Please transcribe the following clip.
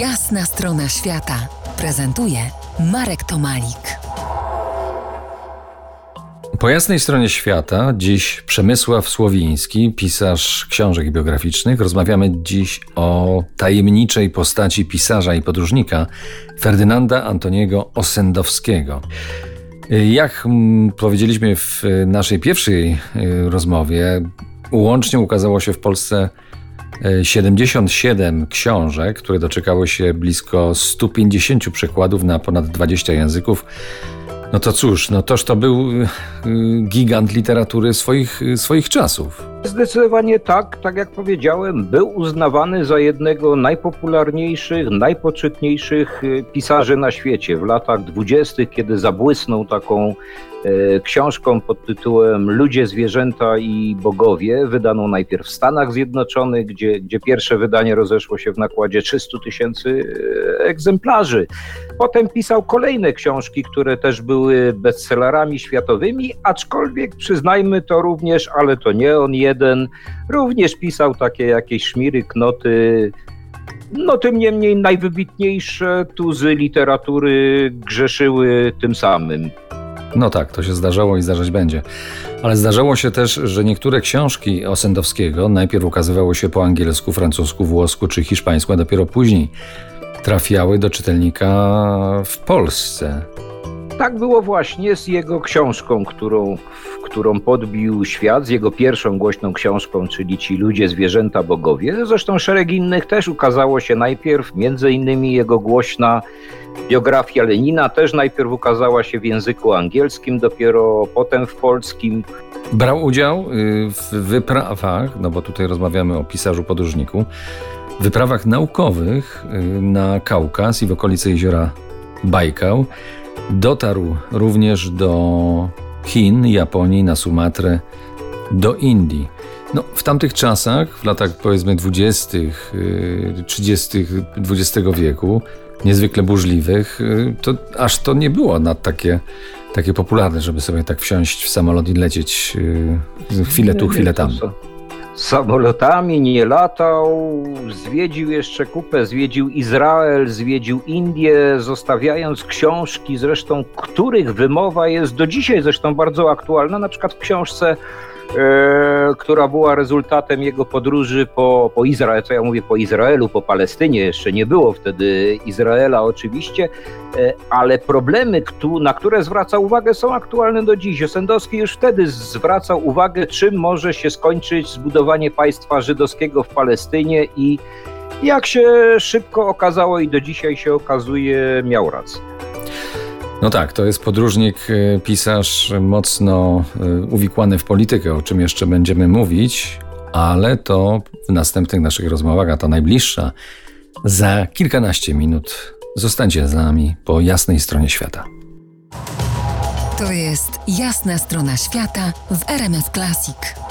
Jasna strona świata prezentuje Marek Tomalik. Po jasnej stronie świata dziś Przemysław Słowiński, pisarz książek biograficznych. Rozmawiamy dziś o tajemniczej postaci pisarza i podróżnika Ferdynanda Antoniego Osendowskiego. Jak powiedzieliśmy w naszej pierwszej y, rozmowie, łącznie ukazało się w Polsce 77 książek, które doczekały się blisko 150 przekładów na ponad 20 języków. No to cóż, no toż to był y, gigant literatury swoich, swoich czasów. Zdecydowanie tak, tak jak powiedziałem, był uznawany za jednego najpopularniejszych, najpoczytniejszych y, pisarzy na świecie w latach dwudziestych, kiedy zabłysnął taką e, książką pod tytułem Ludzie, zwierzęta i bogowie, wydaną najpierw w Stanach Zjednoczonych, gdzie, gdzie pierwsze wydanie rozeszło się w nakładzie 300 tysięcy e, egzemplarzy. Potem pisał kolejne książki, które też były bestsellerami światowymi, aczkolwiek przyznajmy to również, ale to nie on jeden, jeden również pisał takie jakieś szmiry, knoty. No tym niemniej najwybitniejsze tuzy literatury grzeszyły tym samym. No tak, to się zdarzało i zdarzać będzie. Ale zdarzało się też, że niektóre książki Osendowskiego najpierw ukazywały się po angielsku, francusku, włosku czy hiszpańsku, a dopiero później trafiały do czytelnika w Polsce. Tak było właśnie z jego książką, którą, którą podbił świat, z jego pierwszą głośną książką, czyli Ci ludzie, zwierzęta, bogowie. Zresztą szereg innych też ukazało się najpierw, między innymi jego głośna biografia Lenina też najpierw ukazała się w języku angielskim, dopiero potem w polskim. Brał udział y, w wyprawach, no bo tutaj rozmawiamy o pisarzu podróżniku, wyprawach naukowych y, na Kaukaz i w okolice jeziora Bajkał. Dotarł również do Chin, Japonii, na Sumatrę, do Indii. No, w tamtych czasach, w latach powiedzmy 20., 30. XX wieku, niezwykle burzliwych, y, to aż to nie było na takie, takie popularne, żeby sobie tak wsiąść w samolot i lecieć y, chwilę tu, chwilę tam samolotami nie latał, zwiedził jeszcze kupę, zwiedził Izrael, zwiedził Indię, zostawiając książki, zresztą których wymowa jest do dzisiaj zresztą bardzo aktualna, na przykład w książce która była rezultatem jego podróży po, po Izraelu, co ja mówię po Izraelu, po Palestynie, jeszcze nie było wtedy Izraela oczywiście, e, ale problemy, na które zwraca uwagę są aktualne do dziś. Osendowski już wtedy zwracał uwagę, czym może się skończyć zbudowanie państwa żydowskiego w Palestynie i jak się szybko okazało i do dzisiaj się okazuje, miał rację. No tak, to jest podróżnik, y, pisarz mocno y, uwikłany w politykę, o czym jeszcze będziemy mówić, ale to w następnych naszych rozmowach, a ta najbliższa, za kilkanaście minut. Zostańcie z nami po jasnej stronie świata. To jest jasna strona świata w RMS Classic.